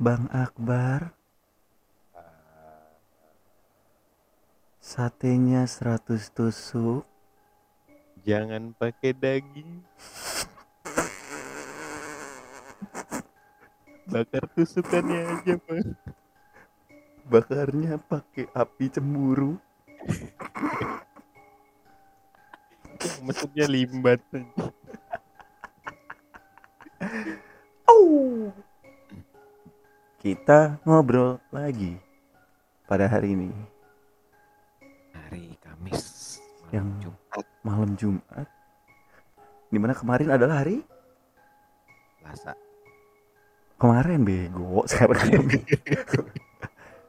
Bang Akbar Satenya 100 tusuk Jangan pakai daging. Bakar tusukannya aja, Bang. Bakarnya pakai api cemburu Maksudnya limbat aja. Kita ngobrol lagi pada hari ini Hari Kamis. malam Yang- Jumat, malam Jumat di mana kemarin adalah hari Selasa. kemarin bego sekarang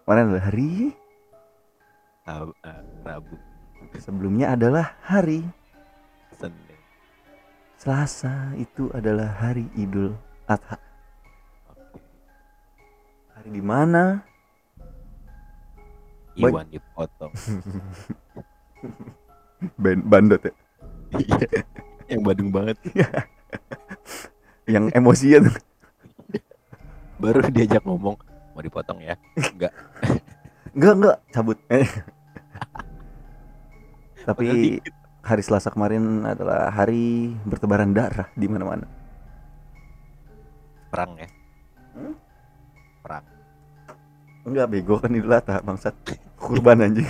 kemarin adalah hari Rab- eh, Rabu, sebelumnya adalah hari Senin. Selasa itu adalah hari Idul Adha. Hari di mana. Iwan dipotong. Ban- bandot ya Iya. Yang Badung banget. yang emosian Baru diajak ngomong mau dipotong ya. Enggak. enggak enggak cabut tapi hari Selasa kemarin adalah hari bertebaran darah di mana-mana perang ya. Hmm? Enggak bego kan Idul Adha bangsat. Kurban anjing.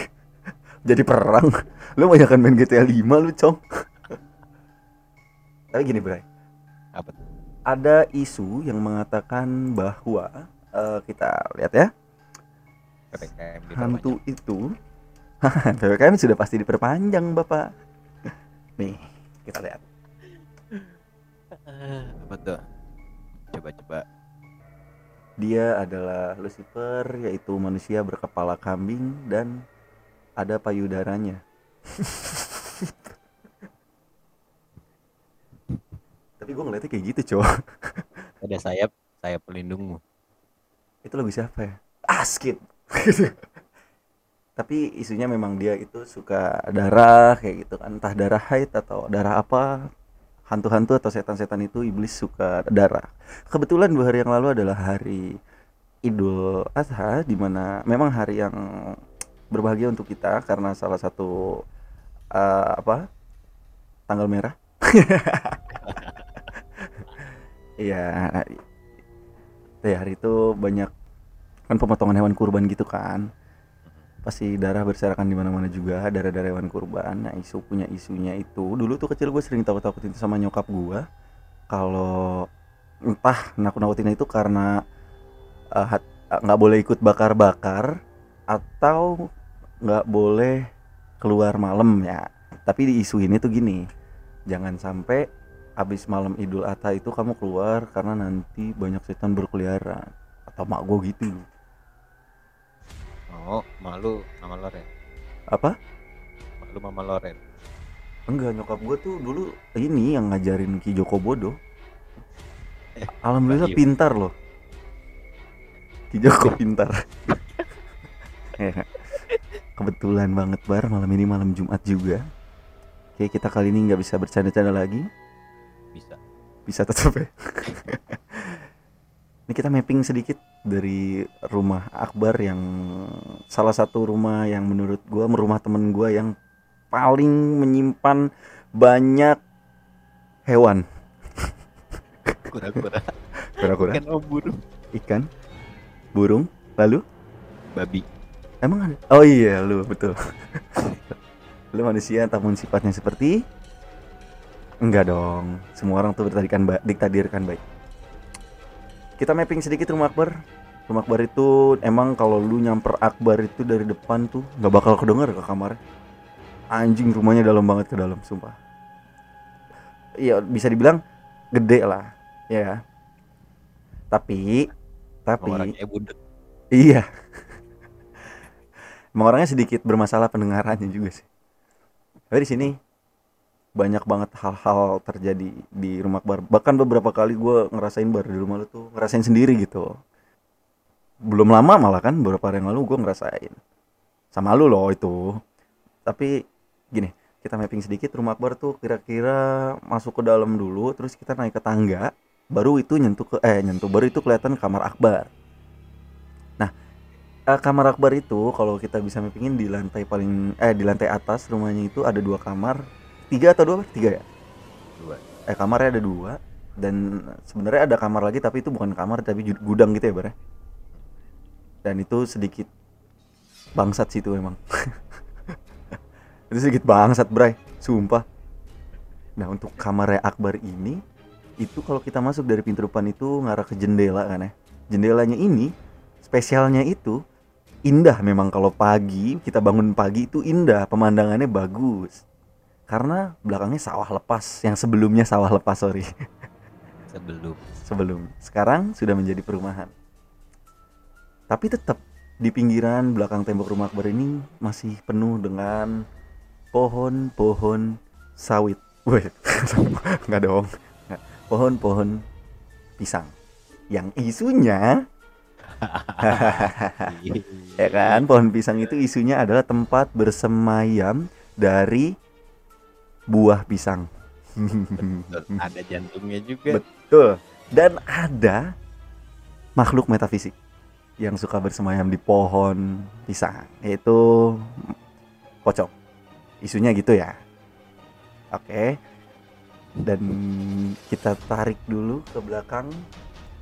Jadi perang. Lu banyak kan main GTA 5 lu cong. Tapi gini bray. Apa tuh? ada isu yang mengatakan bahwa eh, kita lihat ya. PPKM hantu itu PPKM sudah pasti diperpanjang bapak. Nih kita lihat. Apa tuh? Coba-coba. Dia adalah Lucifer yaitu manusia berkepala kambing dan ada payudaranya. Tapi gue ngeliatnya kayak gitu cowok. Ada sayap, sayap pelindungmu. itu lagu siapa ya? Ah skip. Tapi isunya memang dia itu suka darah kayak gitu kan. Entah darah haid atau darah apa hantu-hantu atau setan-setan itu iblis suka darah. Kebetulan dua hari yang lalu adalah hari Idul Adha di mana memang hari yang berbahagia untuk kita karena salah satu eh, apa tanggal merah. Iya ya hari itu banyak kan pemotongan hewan kurban gitu kan pasti darah berserakan di mana-mana juga darah-darah hewan kurban. Nah isu punya isunya itu dulu tuh kecil gue sering takut-takutin sama nyokap gue. Kalau entah nakut-nakutin itu karena eh, eh, nggak boleh ikut bakar-bakar atau nggak boleh keluar malam ya. Tapi di isu ini tuh gini jangan sampai habis malam Idul Adha itu kamu keluar karena nanti banyak setan berkeliaran. Atau mak gue gitu Oh, malu Mama Loren. apa Malu Mama Loren. enggak nyokap gue tuh dulu ini yang ngajarin Ki Joko Bodo alhamdulillah Bayu. pintar loh Ki Joko pintar Ya. kebetulan banget bar malam ini malam Jumat juga oke kita kali ini nggak bisa bercanda-canda lagi Bisa. bisa tetap ya ini kita mapping sedikit dari rumah Akbar yang salah satu rumah yang menurut gua rumah temen gua yang paling menyimpan banyak hewan. Kura-kura. kura-kura. Kan oh burung. ikan burung lalu? Babi. emang ada? Oh iya lu betul. Lu manusia namun sifatnya seperti? Enggak dong. Semua orang tuh ba- diktadirkan baik kita mapping sedikit rumah Akbar rumah Akbar itu emang kalau lu nyamper Akbar itu dari depan tuh nggak bakal kedenger ke kamar anjing rumahnya dalam banget ke dalam sumpah iya bisa dibilang gede lah ya tapi tapi Orangnya budek. Iya. Emang orangnya sedikit bermasalah pendengarannya juga sih. Tapi di sini banyak banget hal-hal terjadi di rumah bar. Bahkan beberapa kali gue ngerasain bar di rumah lu tuh ngerasain sendiri gitu. Belum lama malah kan beberapa hari yang lalu gue ngerasain. Sama lu loh itu. Tapi gini, kita mapping sedikit rumah Akbar tuh kira-kira masuk ke dalam dulu terus kita naik ke tangga baru itu nyentuh ke eh nyentuh baru itu kelihatan kamar Akbar Eh, kamar akbar itu kalau kita bisa mappingin di lantai paling eh di lantai atas rumahnya itu ada dua kamar tiga atau dua tiga ya? Dua. eh kamarnya ada dua. Dan sebenarnya ada kamar lagi tapi itu bukan kamar tapi gudang gitu ya bare dan itu sedikit bangsat sih itu emang itu sedikit bangsat bray sumpah. Nah untuk kamarnya akbar ini itu kalau kita masuk dari pintu depan itu ngarah ke jendela kan ya? Jendelanya ini spesialnya itu indah memang. Kalau pagi kita bangun pagi itu indah pemandangannya bagus karena belakangnya sawah lepas. Yang sebelumnya sawah lepas sorry. Sebelum. sebelum. Sekarang sudah menjadi perumahan. Tapi tetap di pinggiran belakang tembok rumah akbar ini masih penuh dengan pohon-pohon sawit. Wait, nggak dong. Pohon-pohon pisang. Yang isunya ya kan? Pohon pisang itu isunya adalah tempat bersemayam dari buah pisang Betul, Ada jantungnya juga. Betul. Dan ada makhluk metafisik yang suka bersemayam di pohon pisang, yaitu pocong. Isunya gitu ya. Oke. Dan kita tarik dulu ke belakang.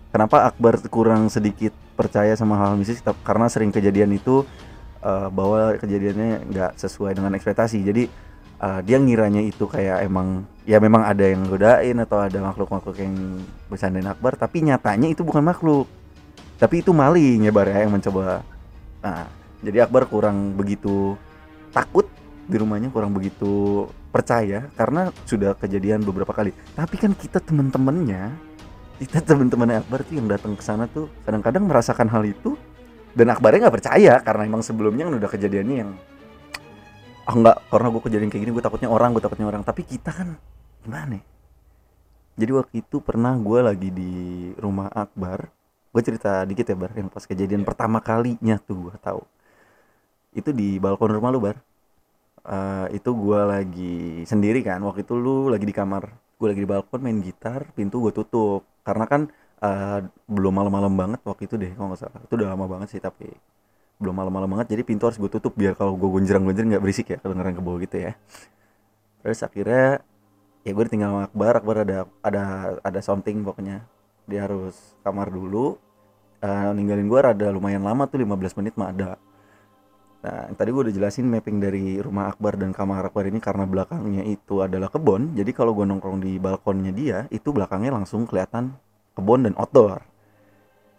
Kenapa Akbar kurang sedikit percaya sama hal mistis? Karena sering kejadian itu eh, bahwa kejadiannya nggak sesuai dengan ekspektasi. Jadi eh, dia ngiranya itu kayak emang ya memang ada yang godain atau ada makhluk-makhluk yang bercandain Akbar tapi nyatanya itu bukan makhluk. Tapi itu maling ya Bar ya yang mencoba. Nah jadi Akbar kurang begitu takut di rumahnya kurang begitu percaya karena sudah kejadian beberapa kali. Tapi kan kita teman-temannya kita teman-temannya Akbar tuh yang datang ke sana tuh kadang-kadang merasakan hal itu dan Akbarnya nggak percaya karena emang sebelumnya kan udah kejadiannya yang ah nggak karena gue kejadian kayak gini gue takutnya orang gue takutnya orang. Tapi kita kan gimana ya? jadi waktu itu pernah gue lagi di rumah Akbar. Gue cerita dikit ya Bar yang pas kejadian pertama kalinya tuh gue tahu. Itu di balkon rumah lu Bar. Eh, itu gue lagi sendiri kan. Waktu itu lu lagi di kamar. Gue lagi di balkon main gitar pintu gue tutup. Karena kan eh, belum malam-malam banget waktu itu deh kalau nggak salah. Itu udah lama banget sih tapi belum malam-malam banget jadi pintu harus gue tutup biar kalau gue gonjreng-gonjreng nggak berisik ya kedengeran ke bawah gitu ya. Terus akhirnya ya gue tinggal sama Akbar Akbar ada ada ada something pokoknya. Dia harus kamar dulu Eh, ninggalin gue rada lumayan lama tuh 15 menit mah ada. Nah tadi gue udah jelasin mapping dari rumah Akbar dan kamar Akbar ini karena belakangnya itu adalah kebun jadi kalau gue nongkrong di balkonnya dia itu belakangnya langsung kelihatan kebun dan outdoor.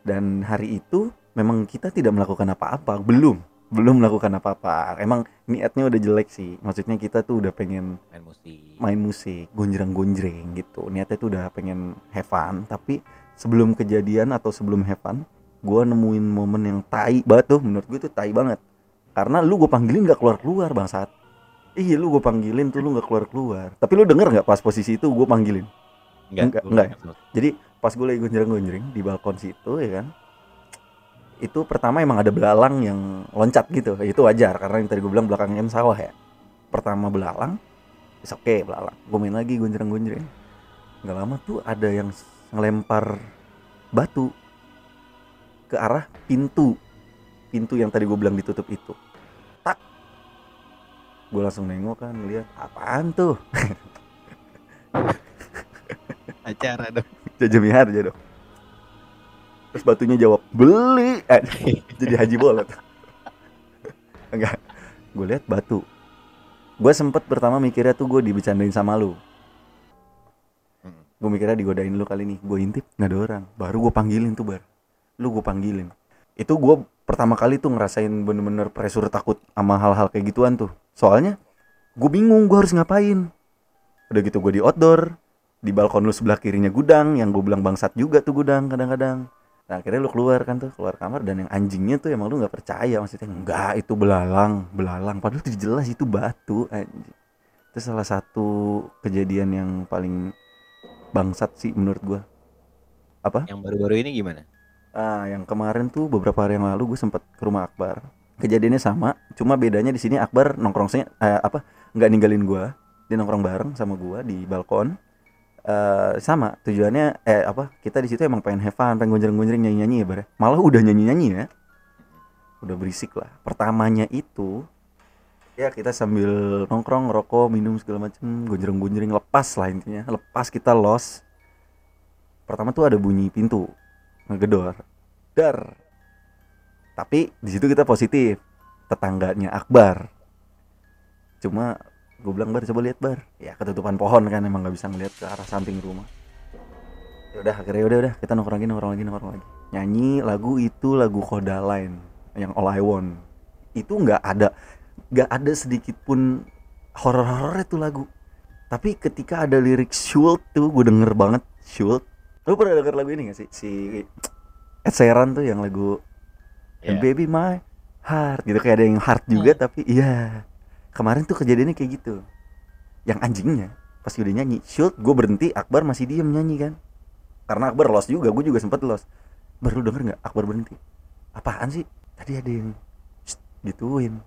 Dan hari itu memang kita tidak melakukan apa-apa. Belum. Belum melakukan apa-apa. Emang niatnya udah jelek sih. Maksudnya kita tuh udah pengen Main musik. main musik gonjreng-gonjreng gitu. Niatnya tuh udah pengen have fun. Tapi sebelum kejadian atau sebelum have fun gue nemuin momen yang tai banget tuh. Menurut gue tuh tai banget. Karena lu gue panggilin gak keluar keluar bang saat iya lu gue panggilin tuh lu gak keluar keluar tapi lu denger nggak pas posisi itu gue panggilin? Enggak, gua enggak. ingat. jadi pas gue lagi gonjreng-gonjreng di balkon situ ya kan itu pertama emang ada belalang yang loncat gitu. Itu wajar karena yang tadi gue bilang belakangnya kan sawah ya. Pertama belalang is oke belalang. Gue main lagi gonjreng-gonjreng nggak lama tuh ada yang ngelempar batu ke arah pintu. Pintu yang tadi gue bilang ditutup itu. Tak. Gue langsung nengok kan lihat apaan tuh? Acara dong. Jajami harja dong. Terus batunya jawab beli. Eh, jadi haji bolot. Enggak. Gue lihat batu. Gue sempet pertama mikirnya tuh gue dibecandain sama lu. Gue mikirnya digodain lu kali nih. Gue intip nggak ada orang. Baru gue panggilin tuh bar. Lu gue panggilin. Itu gue pertama kali tuh ngerasain bener-bener pressure takut sama hal-hal kayak gituan tuh. Soalnya gue bingung gue harus ngapain. Udah gitu gue di outdoor, di balkon lu sebelah kirinya gudang yang gue bilang bangsat juga tuh gudang kadang-kadang nah akhirnya lu keluar kan tuh keluar kamar dan yang anjingnya tuh emang lu nggak percaya maksudnya enggak itu belalang belalang. Padahal itu jelas itu batu anjing. Itu salah satu kejadian yang paling bangsat sih menurut gua. Apa? Yang baru-baru ini gimana? ah yang kemarin tuh beberapa hari yang lalu gue sempet ke rumah Akbar. Kejadiannya sama cuma bedanya di sini Akbar nongkrongnya eh, apa nggak ninggalin gua. Dia nongkrong bareng sama gua di balkon eh sama tujuannya eh apa kita di situ emang pengen have fun pengen gonjreng gonjreng nyanyi nyanyi ya. Bare malah udah nyanyi nyanyi ya. Udah berisik lah. Pertamanya itu ya kita sambil nongkrong ngerokok minum segala macem gonjreng gonjreng lepas lah intinya. Lepas kita los. Pertama tuh ada bunyi pintu ngegedor. Dar. Tapi di situ kita positif. Tetangganya Akbar. Cuma gue bilang bar coba lihat bar. Ya ketutupan pohon kan emang nggak bisa ngeliat ke arah samping rumah. Ya udah akhirnya udah udah kita nongkrong lagi nongkrong lagi nongkrong lagi. Nyanyi lagu itu lagu Kodaline yang All I Want. Itu nggak ada nggak ada sedikit pun horor horor itu lagu. Tapi ketika ada lirik Schult tuh gue denger banget Schult lu pernah denger lagu ini gak sih? Si Ed Sheeran tuh yang lagu. And baby my heart gitu. Kayak ada yang heart juga tapi iya kemarin tuh kejadiannya kayak gitu. Yang anjingnya pas udah nyanyi shoot gue berhenti Akbar masih diem nyanyi kan. Karena Akbar lost juga gue juga sempet lost. Baru denger nggak? Akbar berhenti. Apaan sih? Tadi ada yang "Shh," gituin.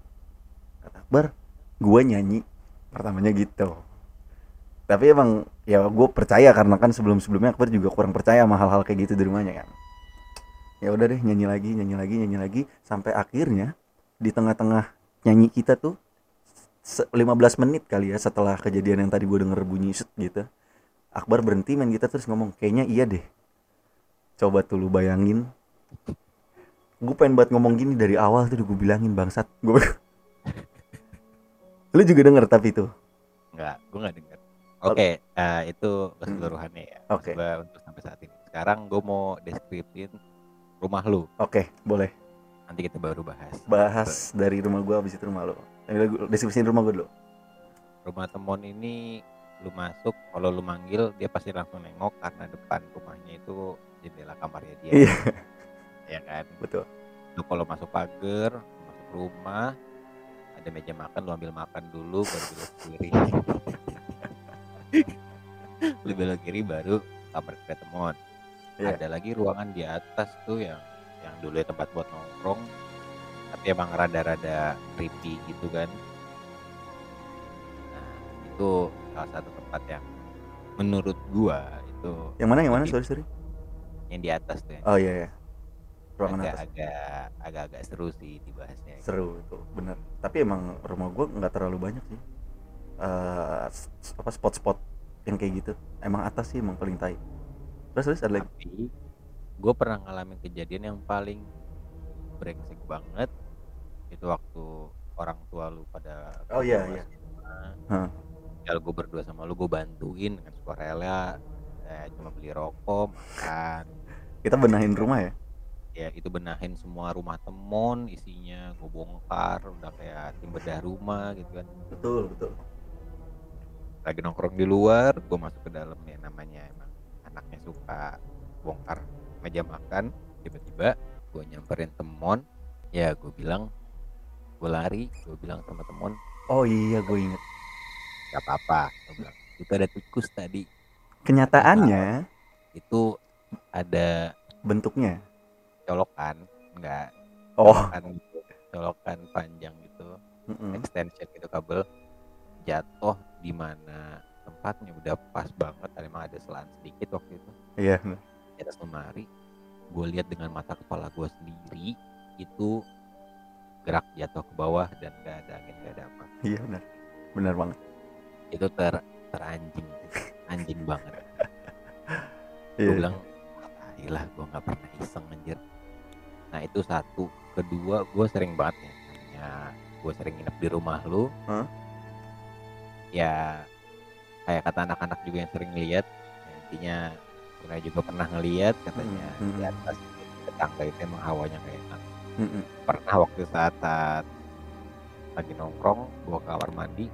Kata Akbar gue nyanyi. Pertamanya gitu. Tapi emang ya gue percaya karena kan sebelum sebelumnya Akbar juga kurang percaya sama hal-hal kayak gitu di rumahnya kan. Ya udah deh nyanyi lagi nyanyi lagi nyanyi lagi sampai akhirnya di tengah-tengah nyanyi kita tuh 15 menit kali ya setelah kejadian yang tadi gue denger bunyi set gitu Akbar berhenti main kita terus ngomong kayaknya iya deh coba tuh lu bayangin gue pengen banget ngomong gini dari awal tuh gue bilangin bangsat gue lu juga denger tapi itu Enggak, gue nggak denger. Oke, eh, itu keseluruhannya ya. Oke. Coba untuk sampai saat ini. Sekarang gue mau deskripsiin rumah lu. oke boleh Nanti kita baru bahas. bahas dari rumah gue habis itu rumah lu Deskripsiin rumah gue dulu Rumah temon ini lu masuk, kalau lu manggil dia pasti langsung nengok karena depan rumahnya itu jendela kamarnya dia. Iya. Ya kan. betul Lu kalau masuk pagar, masuk rumah, ada meja makan, lu ambil makan dulu, baru belok kiri. lu belok kiri baru kamar ketemon. Iya. Ada lagi ruangan di atas tuh yang yang dulu ya tempat buat nongkrong, emang rada-rada creepy gitu kan. Nah, itu salah satu tempat yang menurut gua itu yang mana yang mana? sorry sorry. Yang di atas tuh yang oh iya ya ruangan atas. agak-agak agak-agak seru sih dibahasnya. seru itu bener. Tapi emang rumah gue nggak terlalu banyak sih. Eh, s- apa spot-spot yang kayak gitu. Emang atas sih emang paling tai. Terus terus ada lagi? Gue pernah ngalamin kejadian yang paling brengsek banget itu waktu orang tua lu pada Oh, iya, iya. Kalau gue berdua sama lu gue bantuin dengan sukarela eh, cuma beli rokok makan. Kita benahin rumah ya? Ya itu benahin semua rumah temon isinya gue bongkar udah kayak tim bedah rumah gitu kan. Betul betul. Lagi nongkrong di luar gue masuk ke dalam ya namanya emang anaknya suka bongkar meja makan. Tiba-tiba gue nyamperin temon ya gue bilang gue lari gue bilang sama temon oh iya gue inget gak apa-apa gue bilang. Itu ada tikus tadi. Kenyataannya itu ada bentuknya? Colokan enggak oh. Colokan gitu, colokan panjang gitu mm-mm. extension gitu kabel. Jatuh di mana tempatnya udah pas banget emang ada selaan sedikit waktu itu. Iya di atas lemari gue lihat dengan mata kepala gue sendiri itu gerak jatuh ke bawah dan gak ada angin gak ada apa. Iya benar. Benar banget. Itu ter teranjing anjing banget. Iya. Gue bilang lah gue nggak pernah iseng anjir. Nah itu satu. Kedua gue sering banget ya namanya gue sering nginep di rumah lu. Hah? ya kayak kata anak-anak juga yang sering lihat. Ya, intinya saya juga pernah ngeliat katanya Hmm, di hmm. atas tetangga itu emang hawanya kayak enak Mm-mm. pernah waktu saat saat lagi nongkrong gua ke kamar mandi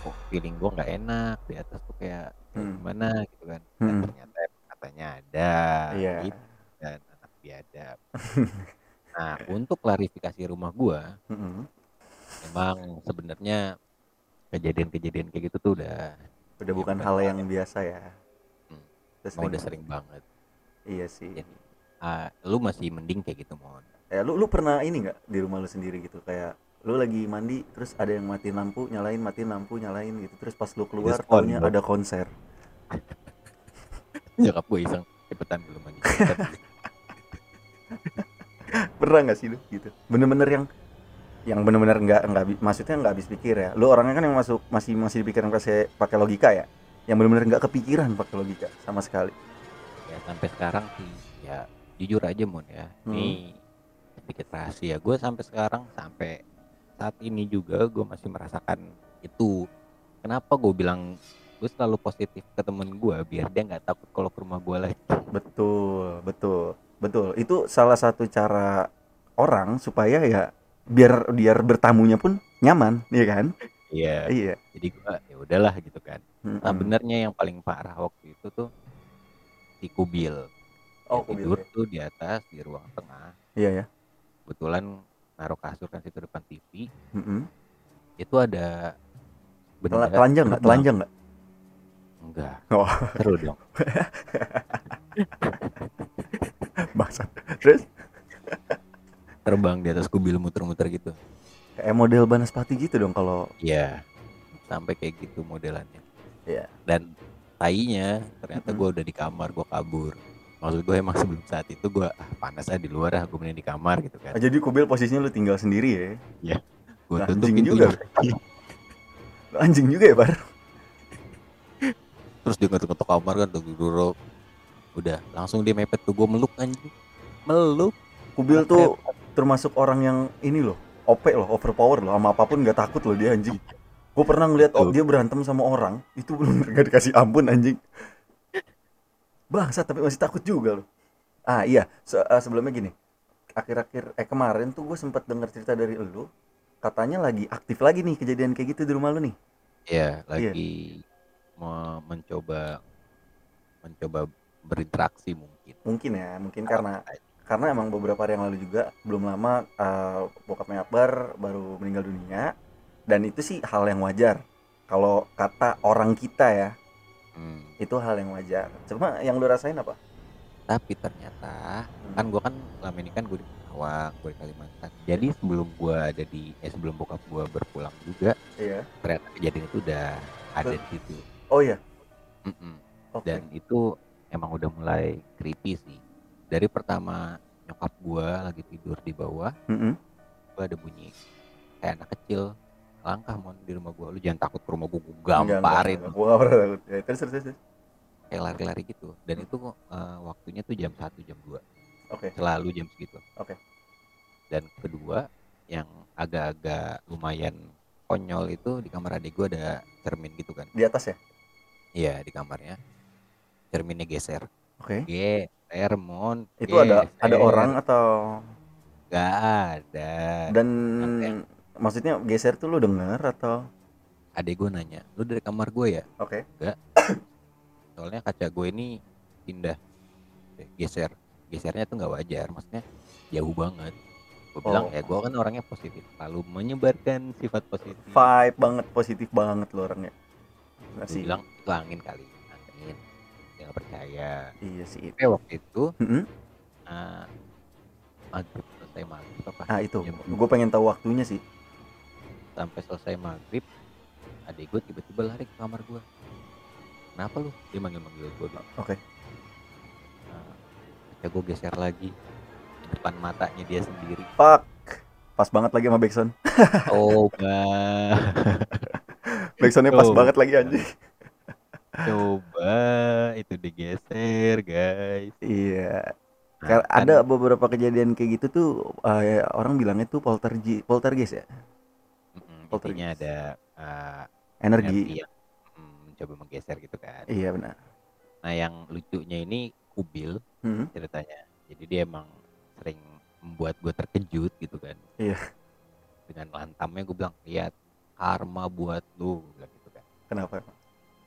kok feeling gua nggak enak di atas tuh kayak Hmm. gimana gitu kan dan Hmm. ternyata katanya ada Iya. gitu dan anak biadab nah untuk klarifikasi rumah gua Mm-mm. emang sebenarnya kejadian-kejadian kayak gitu tuh udah udah bukan hal yang biasa ya Hmm. Udah sering banget iya sih Jadi, ah, lu masih mending kayak gitu mon Eh, lu lu pernah ini nggak di rumah lu sendiri gitu? Kayak lu lagi mandi terus ada yang matiin lampu nyalain matiin lampu nyalain gitu. Terus pas lu keluar taunya ada konser. Nyokap gue iseng cepetan belum mandi pernah nggak sih lu gitu? Bener-bener yang yang bener-bener nggak nggak maksudnya nggak habis pikir ya? Lu orangnya kan yang masuk masih masih dipikirin pakai pakai logika ya? Yang bener-bener nggak kepikiran pakai logika sama sekali. Ya sampai sekarang sih ya jujur aja mon ya. Hmm. ini sedikit rahasia. Gue sampai sekarang sampai saat ini juga gue masih merasakan itu. Kenapa gue bilang gue selalu positif ke temen gue biar dia nggak takut kalau ke rumah gue lagi. Betul betul betul. Itu salah satu cara orang supaya ya biar biar bertamunya pun nyaman ya kan? Iya. Iya. Jadi gue ya udahlah gitu kan. Mm-mm. nah benernya yang paling parah waktu itu tuh si kubil. Oh Dia kubil tidur ya. tuh di atas di ruang tengah. Iya ya kebetulan naruh kasur kan situ depan TV Mm-mm. itu ada Tela- telanjang nggak? Telanjang nggak? Enggak. Oh. seru dong. Terus? Terbang di atas kubil muter-muter gitu. Kayak model banaspati gitu dong kalau Iya. Sampai kayak gitu modelannya. Iya. dan tainya ternyata Mm-mm. gue udah di kamar gue kabur maksud gue emang sebelum saat itu gue ah panas aja di luar ah gue mending di kamar gitu kan. Ah, jadi kubil posisinya lu tinggal sendiri ya? Gue Nah, tutup pintunya. juga. Anjing juga ya bar? Terus dia ngetuk-ngetuk kamar kan tuh duduk udah langsung dia mepet tuh gue meluk anjing. Meluk. Kubil tuh termasuk orang yang ini loh OP loh overpower loh sama apa pun nggak takut loh dia anjing. Gue pernah ngeliat oh, dia berantem sama orang itu belum gak dikasih ampun anjing bangsa tapi masih takut juga loh ah iya. Se- eh, sebelumnya gini. Akhir-akhir eh kemarin tuh gue sempat dengar cerita dari lu. Katanya lagi aktif lagi nih kejadian kayak gitu di rumah lu nih. Ya lagi me- mencoba mencoba berinteraksi mungkin. Mungkin ya mungkin karena karena emang beberapa hari yang lalu juga belum lama eh, bokapnya Akbar baru meninggal dunia. Dan itu sih hal yang wajar. Kalau kata orang kita ya Hmm. itu hal yang wajar. Cuma yang lu rasain apa? Tapi ternyata kan gue kan selama ini kan gue di Karawang gue di Kalimantan. Jadi sebelum gue ada di eh sebelum bokap gue berpulang juga iya. ternyata kejadian itu udah ada di situ. Oh iya? Oke. Dan itu emang udah mulai creepy sih. Dari pertama nyokap gue lagi tidur di bawah Mm-mm. gue ada bunyi kayak anak kecil langkah mon di rumah gue lu jangan takut ke rumah Enggak, enggak, gamparin enggak. gua nggak pernah takut. Ya, terus terus terus. Kayak lari-lari gitu. Dan itu eh, waktunya tuh jam 1 jam 2 oke. Selalu jam segitu. Oke. dan kedua yang agak-agak lumayan konyol itu di kamar adik gue ada cermin gitu kan. Di atas ya? Iya di kamarnya. Cerminnya geser. Oke. Geser mon itu ada ada geser. orang atau Gak ada. Dan. Maksudnya geser tuh lu denger atau? Adik gue nanya lu dari kamar gue ya? Oke. Soalnya kaca gue ini pindah. Eh, geser. Gesernya tuh nggak wajar maksudnya jauh banget. Gue bilang Oh. ya gue kan orangnya positif. Lalu menyebarkan sifat positif. Vibe banget positif banget lu orangnya. Nggak Gue sih bilang itu angin kali angin. Dia nggak percaya. Iya sih. Tapi waktu itu Mm-mm. uh, maghrib selesai maghrib apa? Ah itu. Gue pengen tahu waktunya sih sampai selesai maghrib adik gue tiba-tiba lari ke kamar gue kenapa lu? Dia manggil-manggil gue oke. "Ah, kaca gue geser lagi. Di depan matanya dia sendiri. Fuck. Pas banget lagi sama Backson coba Backsonnya pas Oh. banget lagi anjing. Coba itu digeser guys. Iya. Nah, kan- ada beberapa kejadian kayak gitu tuh eh, orang bilangnya tuh poltergeist poltergeist ya intinya ada uh, energi. yang mm, mencoba menggeser gitu kan. Iya benar. Nah yang lucunya ini kubil Hmm. ceritanya. Jadi dia emang sering membuat gue terkejut gitu kan. Iya. dengan lantamnya gue bilang lihat karma buat lu bilang gitu kan. Kenapa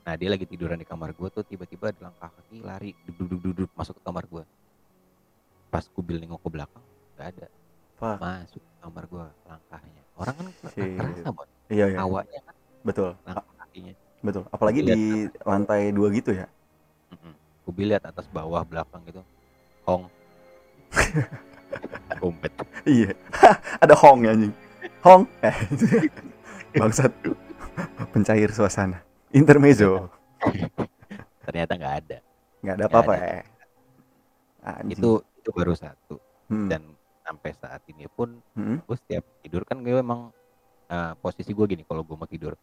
nah dia lagi tiduran di kamar gue tuh tiba-tiba ada langkah kaki lari duduk duduk masuk ke kamar gue pas kubil nengok ke belakang gak ada. Fuck. masuk ke kamar gue langkahnya orang kan Shit. kerasa Bon. iya ya hawanya kan betul. kakinya. Betul. Apalagi di lantai dua gitu ya? Kubil lihat atas bawah belakang gitu. Hong. Kumpet iya. Ada hong ya anjing. Hong. Eh bangsat. Pencair suasana. Intermezzo. Ternyata nggak ada. Nggak ada apa-apa ya. Anjing. itu itu baru satu. Hmm. dan sampai saat ini pun Hmm? gue setiap tidur kan gue emang eh, posisi gue gini kalau gue mau tidur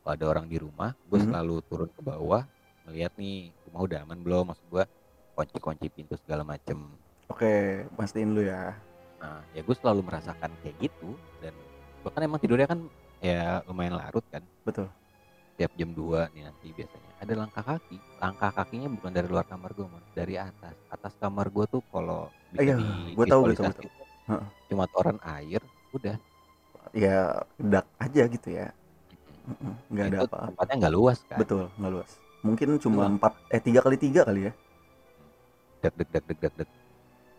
kalau ada orang di rumah gue Mhm. selalu turun ke bawah ngeliat nih rumah udah aman belum maksud gue kunci-kunci pintu segala macem Oke, pastiin lu ya. nah ya gue selalu merasakan kayak gitu dan gue kan emang tidurnya kan ya lumayan larut kan Betul. tiap jam 2 nih nanti biasanya ada langkah kaki langkah kakinya bukan dari luar kamar gue man dari atas atas kamar gue tuh kalau bisa Iya, di gua tahu, gua tahu, Heeh. cuma toran air udah Ya dak aja gitu ya. Nggak ada itu apa. tempatnya nggak luas kan Betul, nggak luas. Mungkin cuma empat eh tiga kali tiga kali ya. deg deg deg deg deg deg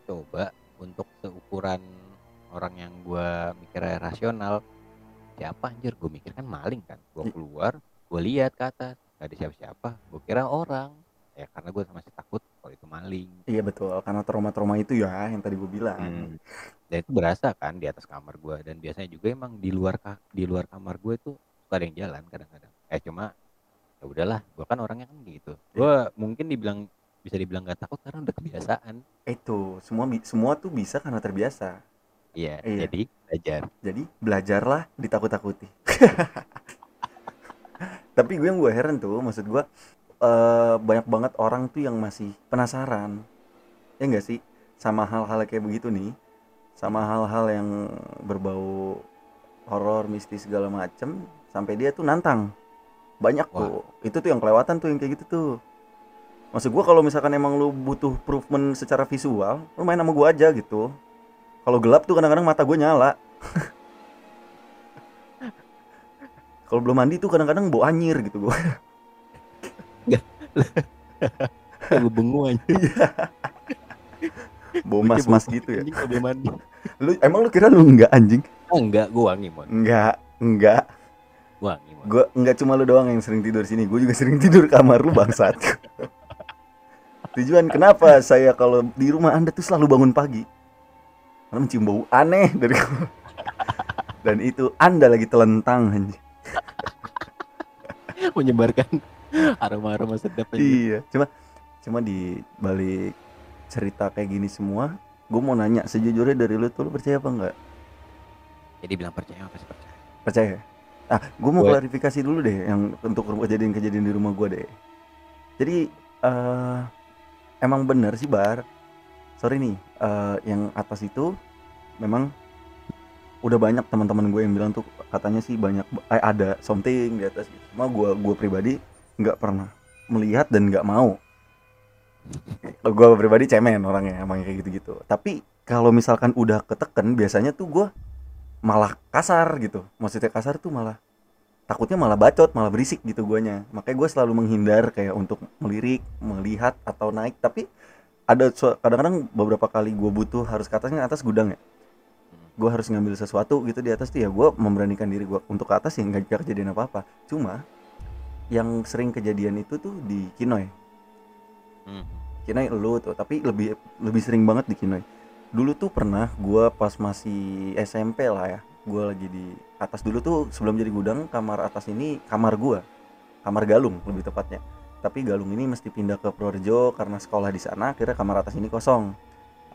coba untuk seukuran orang yang gua mikirnya rasional siapa anjir gue mikir kan maling kan gue keluar gue lihat ke atas gak ada siapa-siapa gue kira orang ya karena gue masih takut kalau itu maling Iya betul, karena trauma-trauma itu ya yang tadi gue bilang. Hmm. dan itu berasa kan di atas kamar gue dan biasanya juga emang di luar di luar kamar gue tuh suka ada yang jalan kadang-kadang eh cuma ya udahlah gue kan orangnya kan gitu gue mungkin dibilang bisa dibilang gak takut karena udah kebiasaan Itu semua semua tuh bisa karena terbiasa. iya Iya. jadi belajar Jadi belajarlah ditakut-takuti. Tapi gue yang gue heran tuh, maksud gue eh, banyak banget orang tuh yang masih penasaran, ya enggak sih, sama hal-hal kayak begitu nih, sama hal-hal yang berbau horor, mistis segala macem, sampai dia tuh nantang. Banyak Wah. tuh, itu tuh yang kelewatan tuh yang kayak gitu tuh. Maksud gue kalau misalkan emang lu butuh proofment secara visual, lu main sama gue aja gitu. Kalau gelap tuh kadang-kadang mata gue nyala. Kalau belum mandi tuh kadang-kadang bau anyir gitu gue. gue bengu aja Bau mas-mas gitu ya. anjing mandi Lu emang lu kira lu enggak anjing? ah, enggak gue wangi mon Enggak, enggak. wangi mon Gue enggak cuma lu doang yang sering tidur sini. Gue juga sering tidur kamar lu bangsat. Tujuan kenapa saya kalau di rumah Anda tuh selalu bangun pagi? Karena mencium bau aneh dari Dan itu Anda lagi telentang anjing. menyebarkan aroma-aroma sedap aja Iya, cuma cuma di balik cerita kayak gini semua, gue mau nanya sejujurnya dari lu tuh lu percaya apa enggak? jadi bilang percaya apa sih percaya Percaya. Ah, gue mau Gue- klarifikasi dulu deh yang untuk kejadian-kejadian di rumah gue deh. Jadi eh emang bener sih bar. Sorry nih, eh, yang atas itu memang udah banyak teman-teman gue yang bilang tuh katanya sih banyak eh, ada something di atas gitu. Cuma gue gue pribadi nggak pernah melihat dan nggak mau. gue pribadi cemen orangnya emang kayak gitu-gitu. Tapi kalau misalkan udah keteken biasanya tuh gue malah kasar gitu. Maksudnya kasar tuh malah takutnya malah bacot malah berisik gitu guanya. Makanya gue selalu menghindar kayak untuk melirik melihat atau naik. Tapi ada kadang-kadang beberapa kali gue butuh harus ke atasnya atas gudang ya. Gue harus ngambil sesuatu gitu di atas tuh ya gue memberanikan diri gue untuk ke atas ya nggak kejadian apa apa cuma yang sering kejadian itu tuh di Kinoy. Hmm. Kinoy lu tuh tapi lebih lebih sering banget di Kinoy. Dulu tuh pernah gua pas masih SMP lah ya gua lagi di atas. Dulu tuh sebelum jadi gudang kamar atas ini kamar gua kamar galung lebih tepatnya. Tapi galung ini mesti pindah ke Purworejo karena sekolah di sana akhirnya kamar atas ini kosong.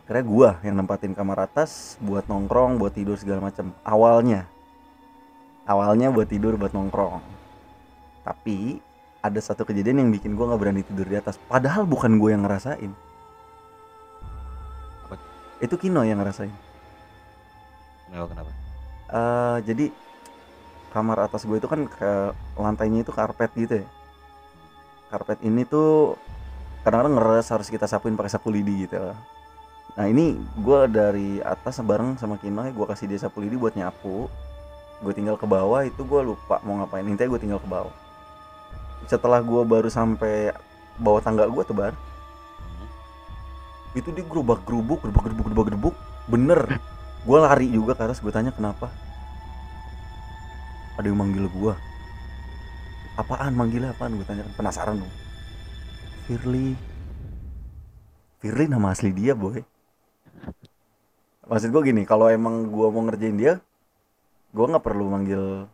Akhirnya gua yang nempatin kamar atas buat nongkrong buat tidur segala macam. Awalnya. Awalnya buat tidur buat nongkrong tapi ada satu kejadian yang bikin gua nggak berani tidur di atas padahal bukan gue yang ngerasain. Apa? itu Kino yang ngerasain. Kenapa kenapa? Eh, jadi kamar atas gue itu kan ke lantainya itu karpet gitu ya. Karpet ini tuh kadang-kadang ngeres harus kita sapuin pakai sapu lidi gitu. Lah. nah ini gue dari atas bareng sama Kinoy gue kasih dia sapu lidi buat nyapu. Gue tinggal ke bawah itu gue lupa mau ngapain. Intinya gue tinggal ke bawah setelah gue baru sampai bawah tangga gue tuh bar. Hmm. itu dia gerubak gerubuk gerubak gerubuk gerubak gerubuk bener. Gue lari juga ke atas gue tanya kenapa? Ada yang manggil gue apaan? Manggilnya apaan? Gue tanya penasaran dong Firly. Firly nama asli dia boy. Maksud gue gini kalau emang gue mau ngerjain dia gue nggak perlu manggil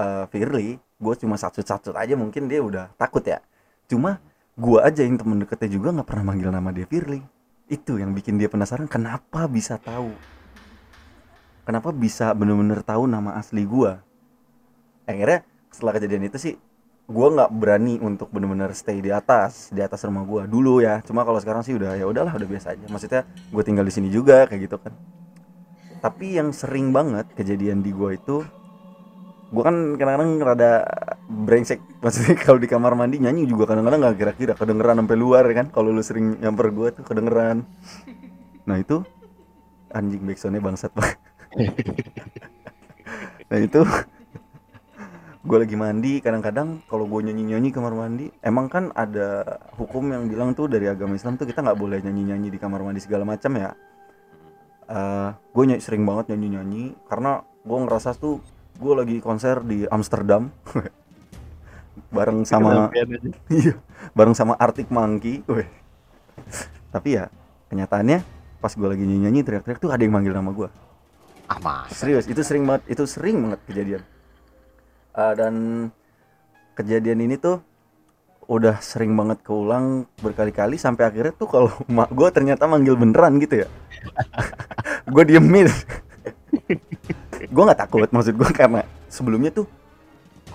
eh, Firly gue cuma satu-satu aja mungkin dia udah takut ya. Cuma gue aja yang temen deketnya juga nggak pernah manggil nama dia Firly. Itu yang bikin dia penasaran kenapa bisa tahu? Kenapa bisa bener-bener tahu nama asli gua? Akhirnya setelah kejadian itu sih gua nggak berani untuk bener-bener stay di atas di atas rumah gua dulu ya. Cuma kalau sekarang sih udah ya udahlah udah biasa aja. Maksudnya gue tinggal di sini juga kayak gitu kan. Tapi yang sering banget kejadian di gua itu gua kan kadang-kadang rada brengsek. Maksudnya kalau di kamar mandi nyanyi juga kadang-kadang nggak kira-kira. Kedengeran sampai luar kan? Kalau lu sering nyamper gua tuh kedengeran. Nah itu anjing backsoundnya bangsat banget nah itu gue lagi mandi kadang-kadang kalau gue nyanyi-nyanyi kamar mandi emang kan ada hukum yang bilang tuh dari agama Islam tuh kita nggak boleh nyanyi-nyanyi di kamar mandi segala macam ya. Uh, gue ny- sering banget nyanyi-nyanyi karena gue ngerasa tuh gue lagi konser di Amsterdam. Bareng sama iya bareng sama Arctic Monkey. Weh. tapi ya kenyataannya pas gue lagi nyanyi-nyanyi teriak-teriak tuh ada yang manggil nama gue ah mas serius itu sering banget itu sering banget kejadian. Eh, dan kejadian ini tuh udah sering banget keulang berkali-kali sampai akhirnya tuh kalau mak gue ternyata manggil beneran gitu ya. Gue diemin gue nggak takut maksud gue karena sebelumnya tuh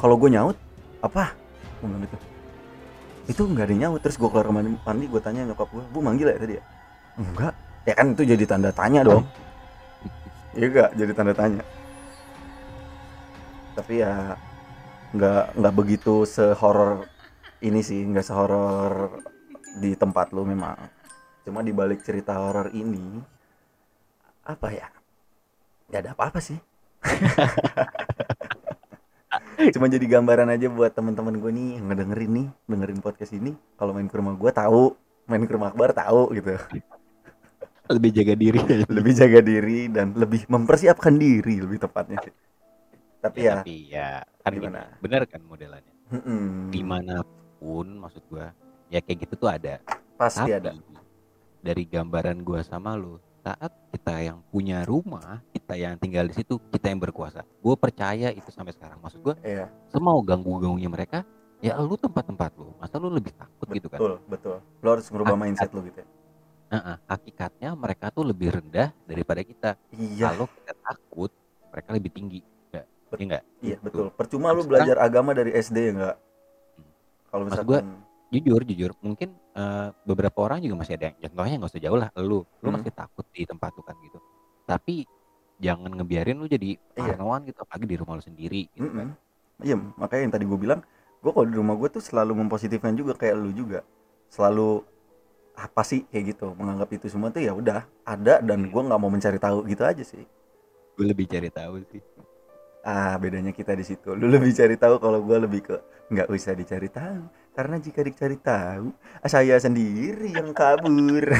kalau gue nyaut apa? Gue bilang gitu. Itu nggak ada nyaut terus gue keluar kamar mandi gue tanya nyokap gue bu manggil ya tadi ya? Enggak. Ya kan itu jadi tanda tanya dong. Iya enggak jadi tanda tanya. Tapi ya nggak nggak begitu sehoror ini sih nggak sehoror di tempat lu memang. Cuma di balik cerita horor ini apa ya? Nggak ada apa-apa sih cuma jadi gambaran aja buat teman-teman gue nih yang ngedengerin nih dengerin podcast ini. Kalau main ke rumah gue tahu. Main ke rumah Akbar tahu gitu. Lebih jaga diri lebih jaga diri dan lebih mempersiapkan diri lebih tepatnya. Sih tapi ya tapi ya kan gini, Gimana? bener kan modelannya? Mm-mm, di mana pun maksud gua ya kayak gitu tuh ada. Pasti tapi ada. dari gambaran gua sama lu saat kita yang punya rumah kita yang tinggal di situ kita yang berkuasa. Gue percaya itu sampai sekarang. Maksud gua iya. semau ganggu ganggunya mereka ya lu tempat-tempat lu. Masa lu lebih takut gitu kan? Betul betul. Lo harus ngerubah Hakikat. mindset lo gitu ya. Nah, hakikatnya mereka tuh lebih rendah daripada kita. Iya. Kalau kita takut mereka lebih tinggi. Enggak Bet- iya enggak iya betul. Percuma lu Sekarang- belajar agama dari SD ya enggak kalau Maksud misalkan jujur jujur. Mungkin eh, beberapa orang juga masih ada yang contohnya nggak usah jauh lah lu. Lu Hmm. masih takut di tempat tuh kan gitu. Tapi jangan ngebiarin lu jadi Iya. parnoan gitu apalagi di rumah lu sendiri gitu kan. Mm-mm. iya makanya yang tadi gue bilang gue kalau di rumah gue tuh selalu mempositifkan juga kayak lu juga. Selalu apa sih kayak gitu menganggap itu semua tuh ya udah ada dan gue nggak mau mencari tahu gitu aja sih. Gue lebih cari tahu sih ah bedanya kita di situ. Lu lebih cari tahu kalau gue lebih ke nggak usah dicari tahu. Karena jika dicari tahu ah, saya sendiri yang kabur.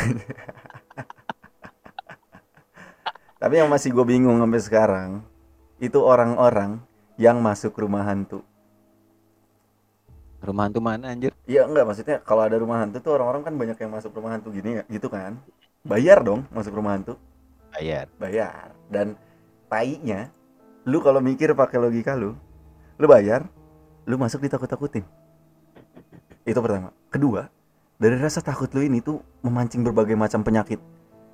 Tapi yang masih gue bingung sampai sekarang itu orang-orang yang masuk rumah hantu. Rumah hantu mana anjir? Iya enggak maksudnya kalau ada rumah hantu tuh orang-orang kan banyak yang masuk rumah hantu gini ya gitu kan? Bayar dong masuk rumah hantu. Bayar. Bayar. Dan tainya lu kalau mikir pakai logika lu lu bayar lu masuk ditakut-takutin. Itu pertama. Kedua dari rasa takut lu ini tuh memancing berbagai macam penyakit.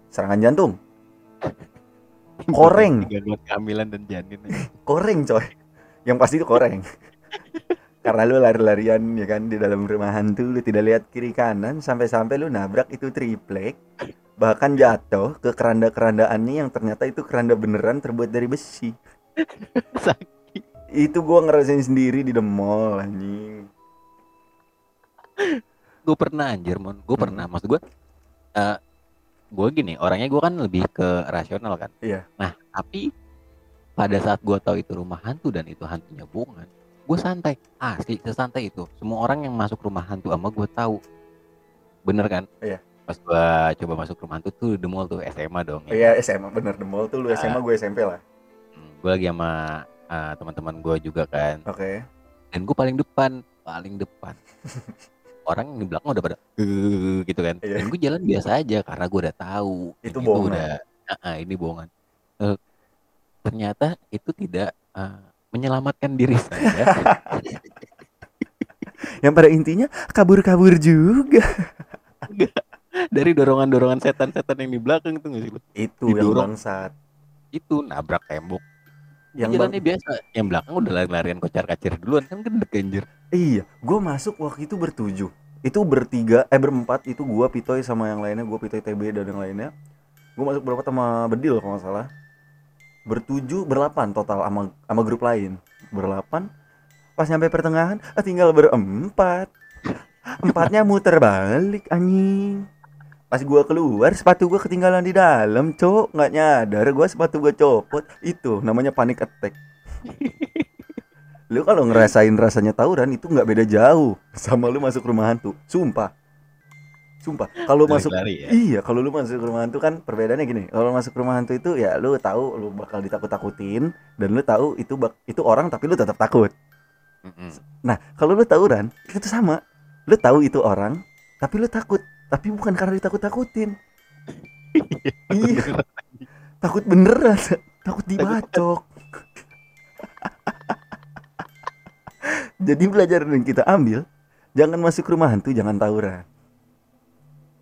Serangan jantung. Koreng. kehamilan dan janin koreng coy. Yang pasti itu koreng. Karena lu lari-larian ya kan di dalam rumah hantu lu tidak lihat kiri kanan sampai-sampai lu nabrak itu triplek bahkan jatuh ke keranda-kerandaannya yang ternyata itu keranda beneran terbuat dari besi Sakit. itu gua ngerasain sendiri di the mall anjing. Gue pernah anjir mon. Gue Hmm. pernah. Maksud gue eh gue gini orangnya gue kan lebih ke rasional kan. Iya. nah tapi pada saat gue tahu itu rumah hantu dan itu hantunya bohongan gue santai. Asli sesantai itu. Semua orang yang masuk rumah hantu sama gue tahu. Bener kan? Iya. pas gue coba masuk rumah hantu tuh the mall tuh SMA dong ya. iya SMA bener the mall tuh lu SMA gue SMP lah gue lagi sama eh, teman-teman gue juga kan. Oke. Dan gue paling depan paling depan. Orang yang di belakang udah pada gitu kan. Iya. dan gue jalan biasa aja karena gue udah tahu. Itu ini bohongan. udah "Ah, ah, ini bohongan. Eh, ternyata itu tidak eh, menyelamatkan diri saya. Yang pada intinya kabur-kabur juga. Dari dorongan-dorongan setan-setan yang di belakang tuh nggak sih itu yang Didorong. bangsat. Itu nabrak tembok. Yang bang- jalannya biasa. Yang belakang udah lari-larian kocar-kacir duluan kan gede anjir. Iya, gue masuk waktu itu bertujuh. Itu bertiga, eh berempat itu gua Pitoy sama yang lainnya, gua Pitoy TB dan yang lainnya. Gue masuk berempat sama Bedil kalau nggak salah. Bertujuh, berlapan total sama sama grup lain. Berlapan. Pas nyampe pertengahan, ah, tinggal berempat. Empatnya muter balik anjing. Pas gua keluar, sepatu gua ketinggalan di dalam, cok. Nggak nyadar gua sepatu gua copot. Itu namanya panic attack. lu kalau ngerasain rasanya tawuran itu nggak beda jauh sama lu masuk rumah hantu sumpah sumpah kalau masuk Lari-lari ya. iya kalau lu masuk rumah hantu kan perbedaannya gini kalau masuk rumah hantu itu ya lu tahu lu bakal ditakut-takutin dan lu tahu itu bak itu orang tapi lu tetap takut Mm-mm. nah kalau lu tawuran itu sama lu tahu itu orang tapi lu takut tapi bukan karena ditakut-takutin. Iya. Takut beneran. Takut dibacok. Jadi pelajaran yang kita ambil jangan masuk rumah hantu jangan tawuran.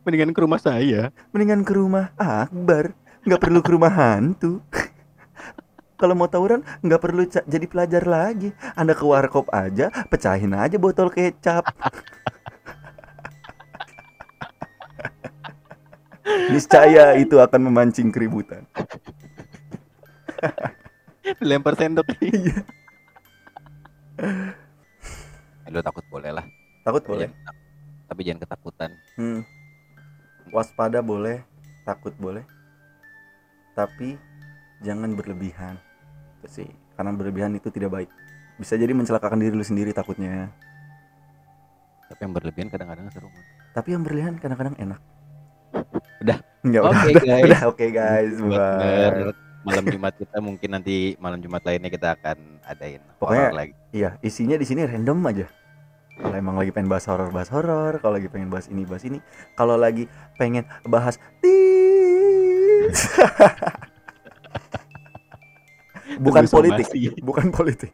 Mendingan ke rumah saya. mendingan ke rumah Akbar. Nggak perlu ke rumah hantu. Kalau mau tawuran nggak perlu jadi pelajar lagi. Anda ke warkop aja pecahin aja botol kecap niscaya itu akan memancing keributan Dilempar sendok. Iya. Lu takut boleh lah. takut Tapi boleh jangan- Tapi jangan ketakutan. Hmm. waspada boleh takut boleh tapi jangan berlebihan itu sih karena berlebihan itu tidak baik bisa jadi mencelakakan diri lu sendiri takutnya Tapi yang berlebihan kadang-kadang seru. Tapi yang berlebihan kadang-kadang enak Udah. udah Oke, udah, guys. udah, oke guys. Buat bye. denger malam Jumat kita mungkin nanti malam Jumat lainnya kita akan adain Pokoknya- lagi. iya isinya di sini random aja. Kalau emang lagi pengen bahas horor bahas horor. Kalau lagi pengen bahas ini bahas ini. Kalau lagi pengen bahas tis bukan politik. bukan politik